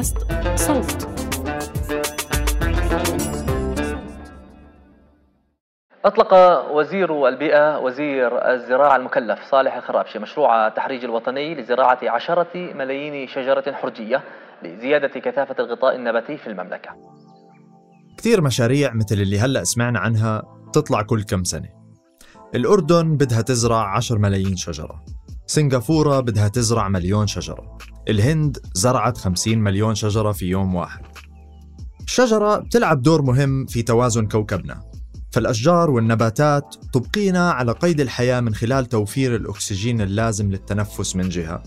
بودكاست صوت. أطلق وزير البيئة وزير الزراعة المكلف صالح الخرابشي مشروع التحريج الوطني لزراعة عشرة ملايين شجرة حرجية لزيادة كثافة الغطاء النباتي في المملكة. كثير مشاريع مثل اللي هلأ سمعنا عنها تطلع كل كم سنة. الأردن بدها تزرع 10 ملايين شجرة. سنغافورة بدها تزرع مليون شجرة. الهند زرعت 50 مليون شجرة في يوم واحد. الشجرة بتلعب دور مهم في توازن كوكبنا. فالأشجار والنباتات تبقينا على قيد الحياة من خلال توفير الأكسجين اللازم للتنفس من جهة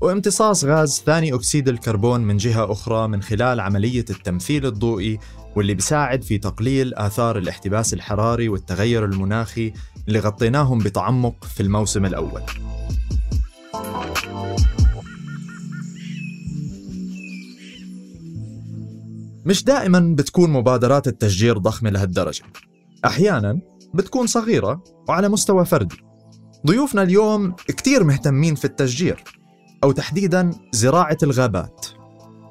وامتصاص غاز ثاني أكسيد الكربون من جهة أخرى من خلال عملية التمثيل الضوئي واللي بيساعد في تقليل آثار الاحتباس الحراري والتغير المناخي اللي غطيناهم بتعمق في الموسم الأول. مش دائما بتكون مبادرات التشجير ضخمة لهالدرجة. أحيانا بتكون صغيرة وعلى مستوى فردي. ضيوفنا اليوم كتير مهتمين في التشجير أو تحديدا زراعة الغابات.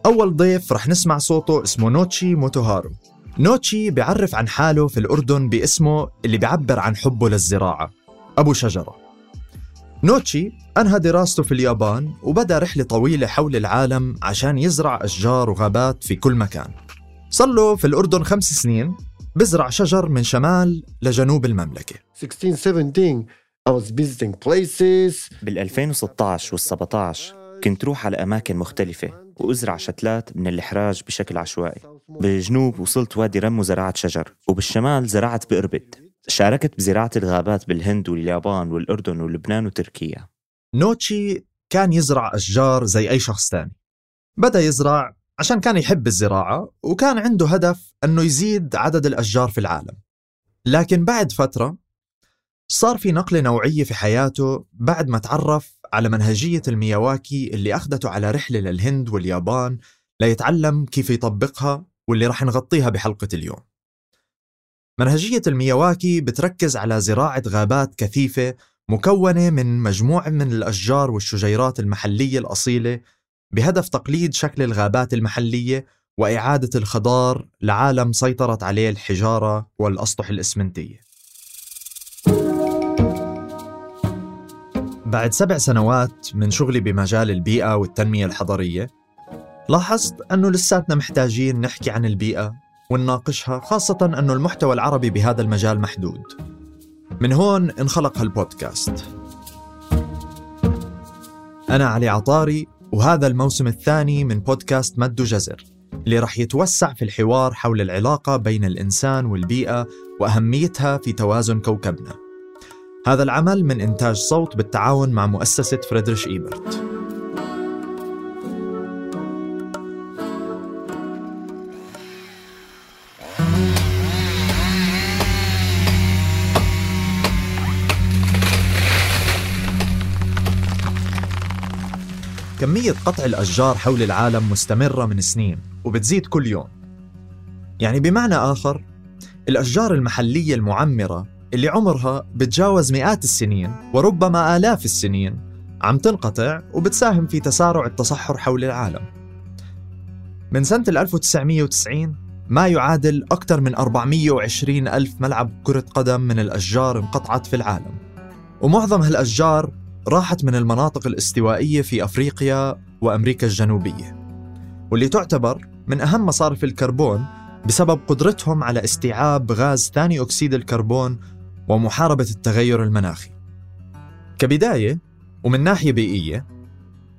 أول ضيف رح نسمع صوته اسمه نوتشي موتوهارو. نوتشي بيعرف عن حاله في الأردن باسمه اللي بيعبر عن حبه للزراعة أبو شجرة. نوتشي أنهى دراسته في اليابان وبدأ رحلة طويلة حول العالم عشان يزرع أشجار وغابات في كل مكان. صار له في الأردن خمس سنين بزرع شجر من شمال لجنوب المملكة. 16 17 I was visiting places. بال 2016 وال 17 كنت روح على أماكن مختلفة وأزرع شتلات من الإحراج بشكل عشوائي. بالجنوب وصلت وادي رم وزرعت شجر وبالشمال زرعت بإربد. شاركت بزراعة الغابات بالهند واليابان والأردن ولبنان وتركيا. نوتشي كان يزرع أشجار زي أي شخص تاني. بدأ يزرع عشان كان يحب الزراعة وكان عنده هدف أنه يزيد عدد الأشجار في العالم. لكن بعد فترة صار في نقلة نوعية في حياته بعد ما تعرف على منهجية المياواكي اللي أخذته على رحلة للهند واليابان ليتعلم كيف يطبقها واللي رح نغطيها بحلقة اليوم. منهجية المياواكي بتركز على زراعة غابات كثيفة مكونة من مجموعة من الأشجار والشجيرات المحلية الأصيلة بهدف تقليد شكل الغابات المحلية وإعادة الخضار لعالم سيطرت عليه الحجارة والأسطح الإسمنتية. بعد سبع سنوات من شغلي بمجال البيئة والتنمية الحضرية لاحظت أنه لساتنا محتاجين نحكي عن البيئة ونناقشها خاصة أنه المحتوى العربي بهذا المجال محدود. من هون انخلق هالبودكاست. أنا علي عطاري وهذا الموسم الثاني من بودكاست مد جزر اللي رح يتوسع في الحوار حول العلاقة بين الإنسان والبيئة وأهميتها في توازن كوكبنا. هذا العمل من إنتاج صوت بالتعاون مع مؤسسة فريدريش إيبرت. كمية قطع الأشجار حول العالم مستمرة من سنين وبتزيد كل يوم. يعني بمعنى آخر الأشجار المحلية المعمرة اللي عمرها بتجاوز مئات السنين وربما آلاف السنين عم تنقطع وبتساهم في تسارع التصحر حول العالم. من سنة 1990 ما يعادل أكثر من 420 ألف ملعب كرة قدم من الأشجار انقطعت في العالم. ومعظم هالأشجار راحت من المناطق الاستوائية في أفريقيا وأمريكا الجنوبية واللي تعتبر من أهم مصارف الكربون بسبب قدرتهم على استيعاب غاز ثاني أكسيد الكربون ومحاربة التغير المناخي. كبداية ومن ناحية بيئية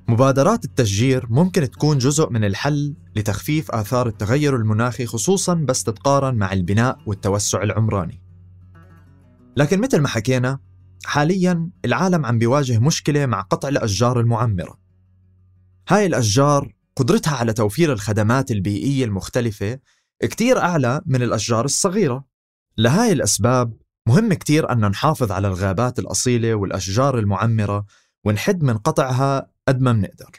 مبادرات التشجير ممكن تكون جزء من الحل لتخفيف آثار التغير المناخي خصوصا بس تتقارن مع البناء والتوسع العمراني. لكن مثل ما حكينا حاليا العالم عم بيواجه مشكلة مع قطع الأشجار المعمرة. هاي الأشجار قدرتها على توفير الخدمات البيئية المختلفة كتير أعلى من الأشجار الصغيرة. لهاي الأسباب مهم كتير أن نحافظ على الغابات الأصيلة والأشجار المعمرة ونحد من قطعها قد ما منقدر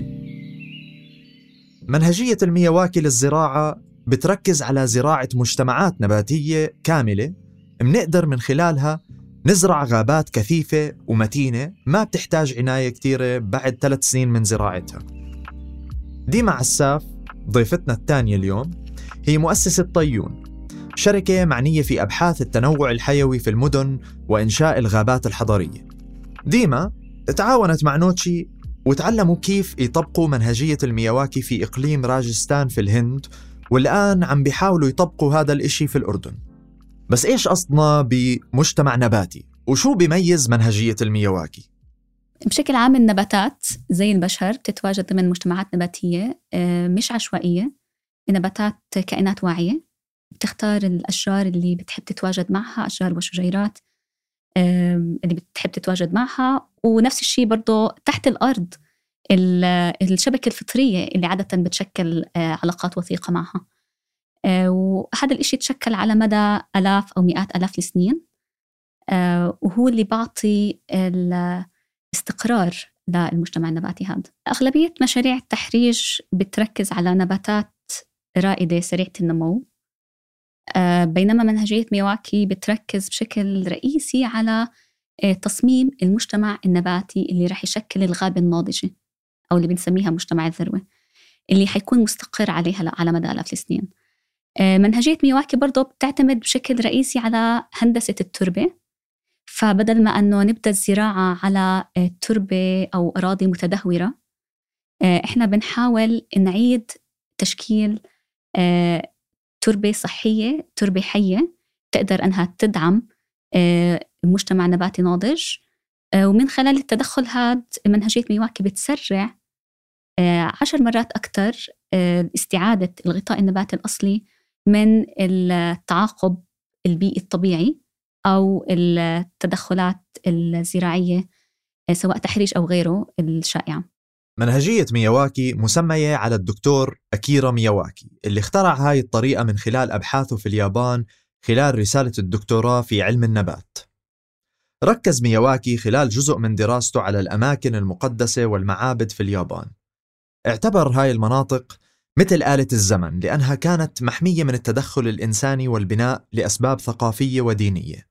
منهجية المياواكي للزراعة بتركز على زراعة مجتمعات نباتية كاملة منقدر من خلالها نزرع غابات كثيفة ومتينة ما بتحتاج عناية كتيرة بعد ثلاث سنين من زراعتها. ديما عساف ضيفتنا الثانية اليوم هي مؤسسة طيون شركة معنية في أبحاث التنوع الحيوي في المدن وإنشاء الغابات الحضرية ديما تعاونت مع نوتشي وتعلموا كيف يطبقوا منهجية المياواكي في إقليم راجستان في الهند والآن عم بيحاولوا يطبقوا هذا الإشي في الأردن. بس إيش قصدنا بمجتمع نباتي؟ وشو بيميز منهجية المياواكي؟ بشكل عام النباتات زي البشر بتتواجد ضمن مجتمعات نباتية آه، مش عشوائية النباتات كائنات واعية بتختار الأشجار اللي بتحب تتواجد معها أشجار وشجيرات اللي بتحب تتواجد معها ونفس الشيء برضه تحت الأرض الشبكة الفطرية اللي عادة بتشكل آه، علاقات وثيقة معها وهذا الإشي تشكل على مدى ألاف أو مئات ألاف السنين. وهو اللي بعطي استقرار للمجتمع النباتي هذا. أغلبية مشاريع التحريج بتركز على نباتات رائدة سريعة النمو. آه، بينما منهجية ميواكي بتركز بشكل رئيسي على آه، تصميم المجتمع النباتي اللي رح يشكل الغابة الناضجة أو اللي بنسميها مجتمع الذروة اللي حيكون مستقر عليها على مدى آلاف السنين. آه، منهجية ميواكي برضه بتعتمد بشكل رئيسي على هندسة التربة. فبدل ما أنه نبدأ الزراعة على آه، تربة أو أراضي متدهورة آه، إحنا بنحاول نعيد تشكيل آه، تربة صحية تربة حية تقدر أنها تدعم مجتمع نباتي ناضج. ومن خلال التدخل هذا منهجية ميواكي بتسرع عشر مرات أكثر استعادة الغطاء النباتي الأصلي من التعاقب البيئي الطبيعي أو التدخلات الزراعية سواء تحريش أو غيره الشائعة. منهجية مياواكي مسمية على الدكتور أكيرا مياواكي اللي اخترع هاي الطريقة من خلال أبحاثه في اليابان خلال رسالة الدكتوراه في علم النبات. ركز مياواكي خلال جزء من دراسته على الأماكن المقدسة والمعابد في اليابان. اعتبر هاي المناطق مثل آلة الزمن لأنها كانت محمية من التدخل الإنساني والبناء لأسباب ثقافية ودينية.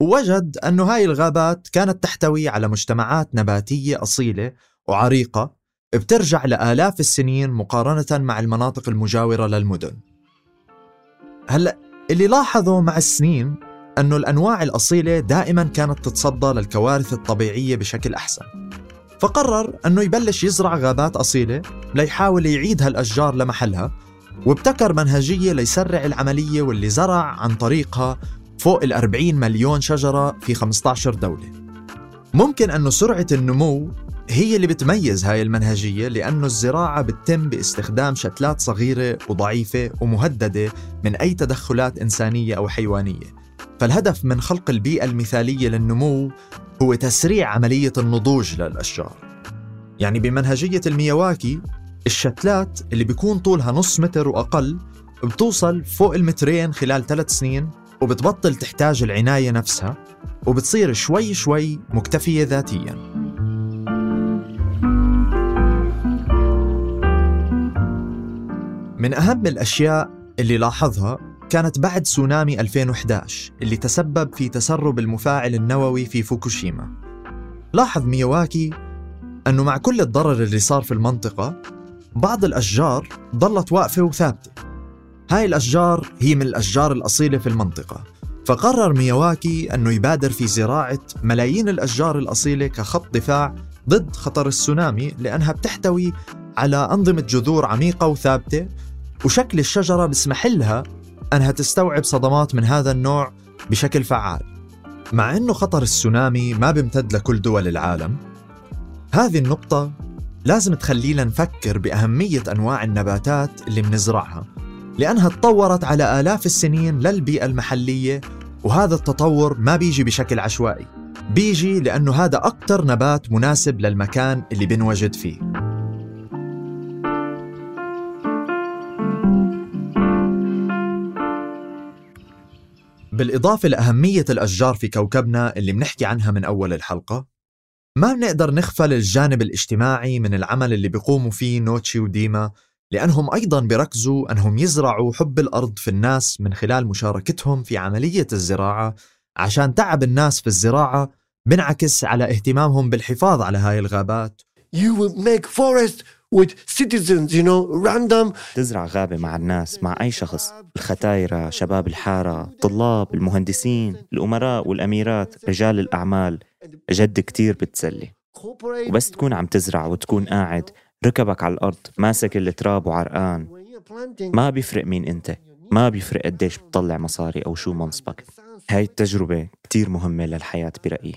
ووجد أن هاي الغابات كانت تحتوي على مجتمعات نباتية أصيلة وعريقة بترجع لآلاف السنين مقارنة مع المناطق المجاورة للمدن. هلأ اللي لاحظوا مع السنين أنه الأنواع الأصيلة دائما كانت تتصدى للكوارث الطبيعية بشكل أحسن. فقرر أنه يبلش يزرع غابات أصيلة ليحاول يعيد هالأشجار لمحلها وابتكر منهجية ليسرع العملية واللي زرع عن طريقها فوق ال 40 مليون شجرة في 15 دولة. ممكن أنه سرعة النمو هي اللي بتميز هاي المنهجية لأنه الزراعة بتتم باستخدام شتلات صغيرة وضعيفة ومهددة من أي تدخلات إنسانية أو حيوانية. فالهدف من خلق البيئة المثالية للنمو هو تسريع عملية النضوج للأشجار. يعني بمنهجية المياواكي الشتلات اللي بيكون طولها نص متر وأقل بتوصل فوق المترين خلال ثلاث سنين وبتبطل تحتاج العناية نفسها وبتصير شوي شوي مكتفية ذاتياً. من أهم الأشياء اللي لاحظها كانت بعد تسونامي 2011 اللي تسبب في تسرب المفاعل النووي في فوكوشيما. لاحظ ميواكي أنه مع كل الضرر اللي صار في المنطقة بعض الأشجار ظلت واقفة وثابتة. هاي الأشجار هي من الأشجار الأصيلة في المنطقة. فقرر ميواكي أنه يبادر في زراعة ملايين الأشجار الأصيلة كخط دفاع ضد خطر السونامي لأنها بتحتوي على أنظمة جذور عميقة وثابتة وشكل الشجرة بسمح لها أنها تستوعب صدمات من هذا النوع بشكل فعال. مع أنه خطر السونامي ما بيمتد لكل دول العالم هذه النقطة لازم تخلينا نفكر بأهمية أنواع النباتات اللي منزرعها لأنها تطورت على آلاف السنين للبيئة المحلية وهذا التطور ما بيجي بشكل عشوائي بيجي لأنه هذا أكثر نبات مناسب للمكان اللي بنوجد فيه. بالإضافة لأهمية الأشجار في كوكبنا اللي بنحكي عنها من أول الحلقة ما بنقدر نغفل الجانب الاجتماعي من العمل اللي بيقوموا فيه نوتشي وديما لأنهم أيضا بيركزوا أنهم يزرعوا حب الأرض في الناس من خلال مشاركتهم في عملية الزراعة عشان تعب الناس في الزراعة بنعكس على اهتمامهم بالحفاظ على هاي الغابات. You will make forest with citizens, you know, random. تزرع غابة مع الناس مع أي شخص. الختايرة شباب الحارة طلاب المهندسين الأمراء والأميرات رجال الأعمال. جد كتير بتسلي. وبس تكون عم تزرع وتكون قاعد. ركبك على الأرض ماسك التراب وعرقان. ما بيفرق مين أنت. ما بيفرق قديش بتطلع مصاري أو شو منصبك. هاي التجربة كتير مهمة للحياة برأيي.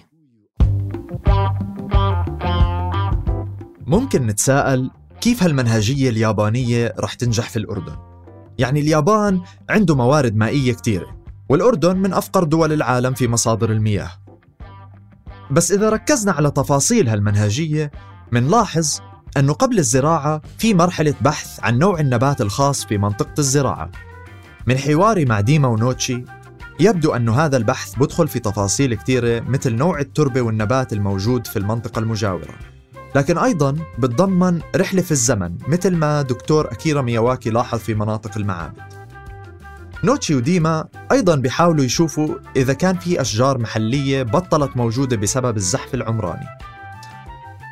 ممكن نتساءل كيف هالمنهجية اليابانية رح تنجح في الأردن؟ يعني اليابان عنده موارد مائية كتيرة والأردن من أفقر دول العالم في مصادر المياه. بس إذا ركزنا على تفاصيل هالمنهجية منلاحظ أنه قبل الزراعة في مرحلة بحث عن نوع النبات الخاص في منطقة الزراعة. من حواري مع ديما ونوتشي يبدو أن هذا البحث بدخل في تفاصيل كثيرة مثل نوع التربة والنبات الموجود في المنطقة المجاورة. لكن أيضا بتضمن رحلة في الزمن مثل ما دكتور أكيرا مياواكي لاحظ في مناطق المعابد. نوتشي وديما أيضا بيحاولوا يشوفوا إذا كان في أشجار محلية بطلت موجودة بسبب الزحف العمراني.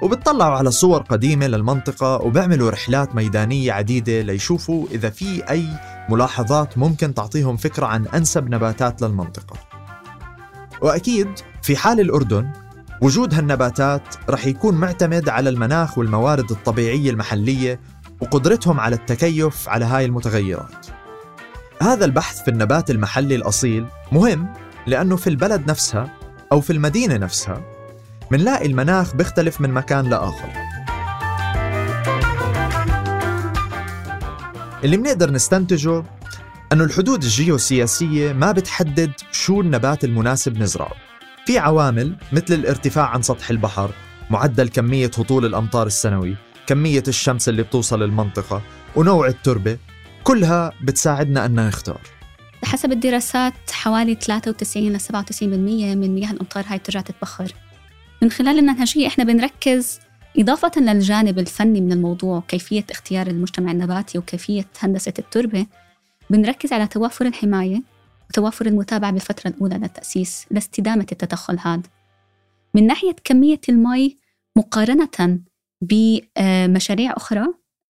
وبتطلعوا على صور قديمة للمنطقة وبيعملوا رحلات ميدانية عديدة ليشوفوا إذا في أي ملاحظات ممكن تعطيهم فكرة عن أنسب نباتات للمنطقة. وأكيد في حال الأردن وجود هالنباتات رح يكون معتمد على المناخ والموارد الطبيعية المحلية وقدرتهم على التكيف على هاي المتغيرات. هذا البحث في النبات المحلي الأصيل مهم لأنه في البلد نفسها أو في المدينة نفسها منلاقي المناخ بيختلف من مكان لآخر. اللي منقدر نستنتجه أنه الحدود الجيوسياسية ما بتحدد شو النبات المناسب نزرعه. في عوامل مثل الارتفاع عن سطح البحر معدل كمية هطول الأمطار السنوي كمية الشمس اللي بتوصل المنطقة ونوع التربة كلها بتساعدنا أن نختار. حسب الدراسات حوالي 93 ل 97% من مياه الأمطار هاي بترجع تتبخر. من خلال المنهجية إحنا بنركز إضافة للجانب الفني من الموضوع كيفية اختيار المجتمع النباتي وكيفية هندسة التربة بنركز على توافر الحماية وتوافر المتابعة بالفترة الأولى للتأسيس لاستدامة التدخل هذا. من ناحية كمية المي مقارنة بمشاريع أخرى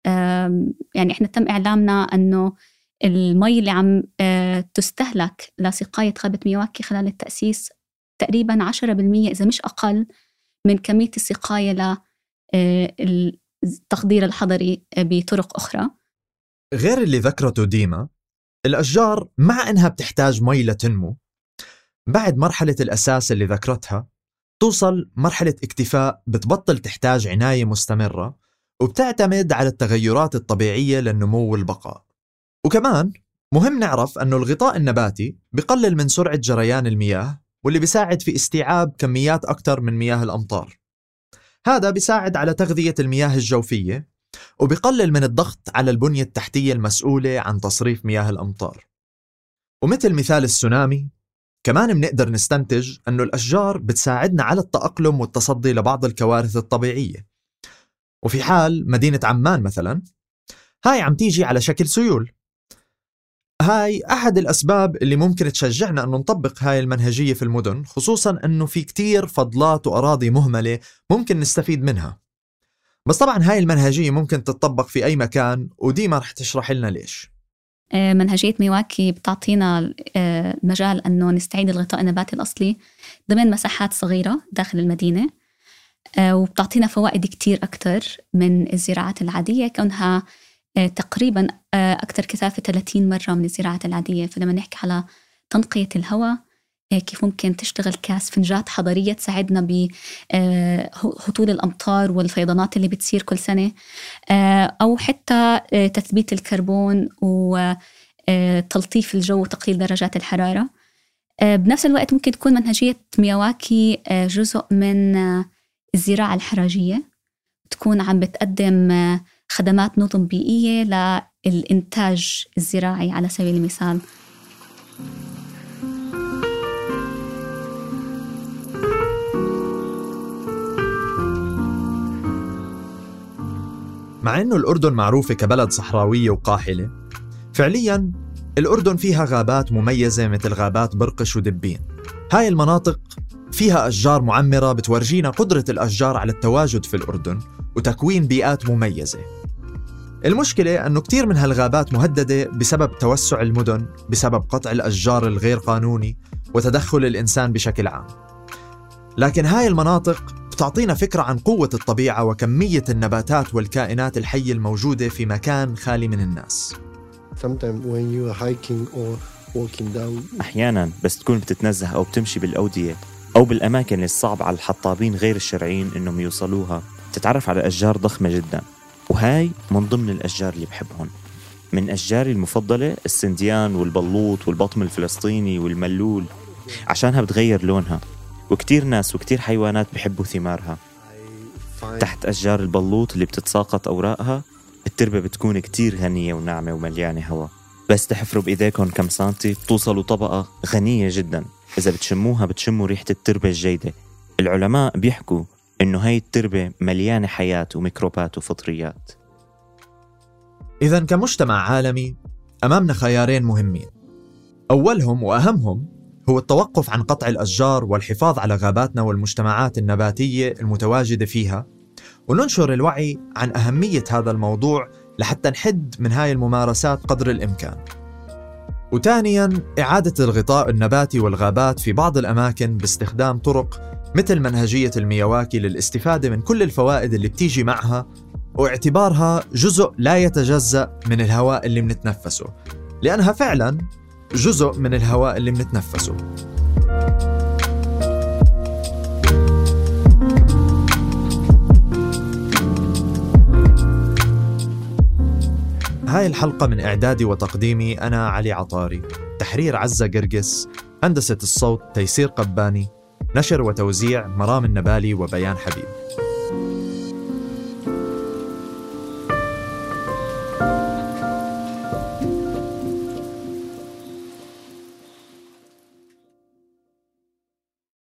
آم، يعني إحنا تم إعلامنا أنه المي اللي عم آه، تستهلك لسقاية غابة ميواكي خلال التأسيس تقريبا 10% إذا مش أقل من كمية السقاية للتخدير الحضري بطرق أخرى. غير اللي ذكرته ديما الأشجار مع إنها بتحتاج مي لتنمو. بعد مرحلة الأساس اللي ذكرتها توصل مرحلة اكتفاء بتبطل تحتاج عناية مستمرة وبتعتمد على التغيرات الطبيعية للنمو والبقاء. وكمان مهم نعرف أنه الغطاء النباتي بقلل من سرعة جريان المياه واللي بيساعد في استيعاب كميات أكثر من مياه الأمطار. هذا بيساعد على تغذية المياه الجوفية وبقلل من الضغط على البنية التحتية المسؤولة عن تصريف مياه الأمطار. ومثل مثال السونامي كمان بنقدر نستنتج أنه الأشجار بتساعدنا على التأقلم والتصدي لبعض الكوارث الطبيعية. وفي حال مدينة عمان مثلا هاي عم تيجي على شكل سيول. هاي أحد الأسباب اللي ممكن تشجعنا أنه نطبق هاي المنهجية في المدن خصوصا أنه في كتير فضلات وأراضي مهملة ممكن نستفيد منها. بس طبعا هاي المنهجية ممكن تتطبق في أي مكان وديما رح تشرح لنا ليش. آه، منهجية ميواكي بتعطينا آه، مجال أنه نستعيد الغطاء النباتي الأصلي ضمن مساحات صغيرة داخل المدينة آه، وبتعطينا فوائد كتير أكتر من الزراعات العادية كونها تقريبا أكثر كثافة 30 مرة من الزراعات العادية. فلما نحكي على تنقية الهواء كيف ممكن تشتغل كاسفنجات حضرية تساعدنا بهطول الأمطار والفيضانات اللي بتصير كل سنة. آه، أو حتى آه، تثبيت الكربون وتلطيف الجو وتقليل درجات الحرارة. آه، بنفس الوقت ممكن تكون منهجية مياواكي آه، جزء من آه، الزراعة الحراجية تكون عم بتقدم آه، خدمات نظم بيئية للإنتاج الزراعي على سبيل المثال. مع أنه الأردن معروفة كبلد صحراوية وقاحلة فعليا الأردن فيها غابات مميزة مثل غابات برقش ودبين. هاي المناطق فيها أشجار معمرة بتورجينا قدرة الأشجار على التواجد في الأردن وتكوين بيئات مميزة. المشكلة أنه كتير من هالغابات مهددة بسبب توسع المدن بسبب قطع الأشجار الغير قانوني وتدخل الإنسان بشكل عام. لكن هاي المناطق بتعطينا فكرة عن قوة الطبيعة وكمية النباتات والكائنات الحية الموجودة في مكان خالي من الناس. أحيانا بس تكون بتتنزه أو بتمشي بالأودية أو بالأماكن اللي الصعب على الحطابين غير الشرعيين إنهم يوصلوها. تتعرف على أشجار ضخمة جدا. وهاي من ضمن الأشجار اللي بحبهم. من أشجاري المفضلة السنديان والبلوط والبطم الفلسطيني والملول. عشانها بتغير لونها. وكتير ناس وكتير حيوانات بحبوا ثمارها. تحت أشجار البلوط اللي بتتساقط أوراقها التربة بتكون كتير غنية وناعمة ومليانة هواء. بس تحفروا بإيديكم كم سنتي بتوصلوا طبقة غنية جدا. إذا بتشموها بتشموا ريحة التربة الجيدة. العلماء بيحكوا إنه هاي التربة مليانة حياة وميكروبات وفطريات. إذا كمجتمع عالمي أمامنا خيارين مهمين. أولهم وأهمهم هو التوقف عن قطع الأشجار والحفاظ على غاباتنا والمجتمعات النباتية المتواجدة فيها وننشر الوعي عن أهمية هذا الموضوع لحتى نحد من هاي الممارسات قدر الإمكان. وثانيا إعادة الغطاء النباتي والغابات في بعض الأماكن باستخدام طرق مثل منهجية المياواكي للاستفادة من كل الفوائد اللي بتيجي معها واعتبارها جزء لا يتجزأ من الهواء اللي منتنفسه لأنها فعلا جزء من الهواء اللي منتنفسه. هاي الحلقة من إعدادي وتقديمي أنا علي عطاري. تحرير عزة قرقس هندسة الصوت تيسير قباني نشر وتوزيع مرام النبالي وبيان حبيب.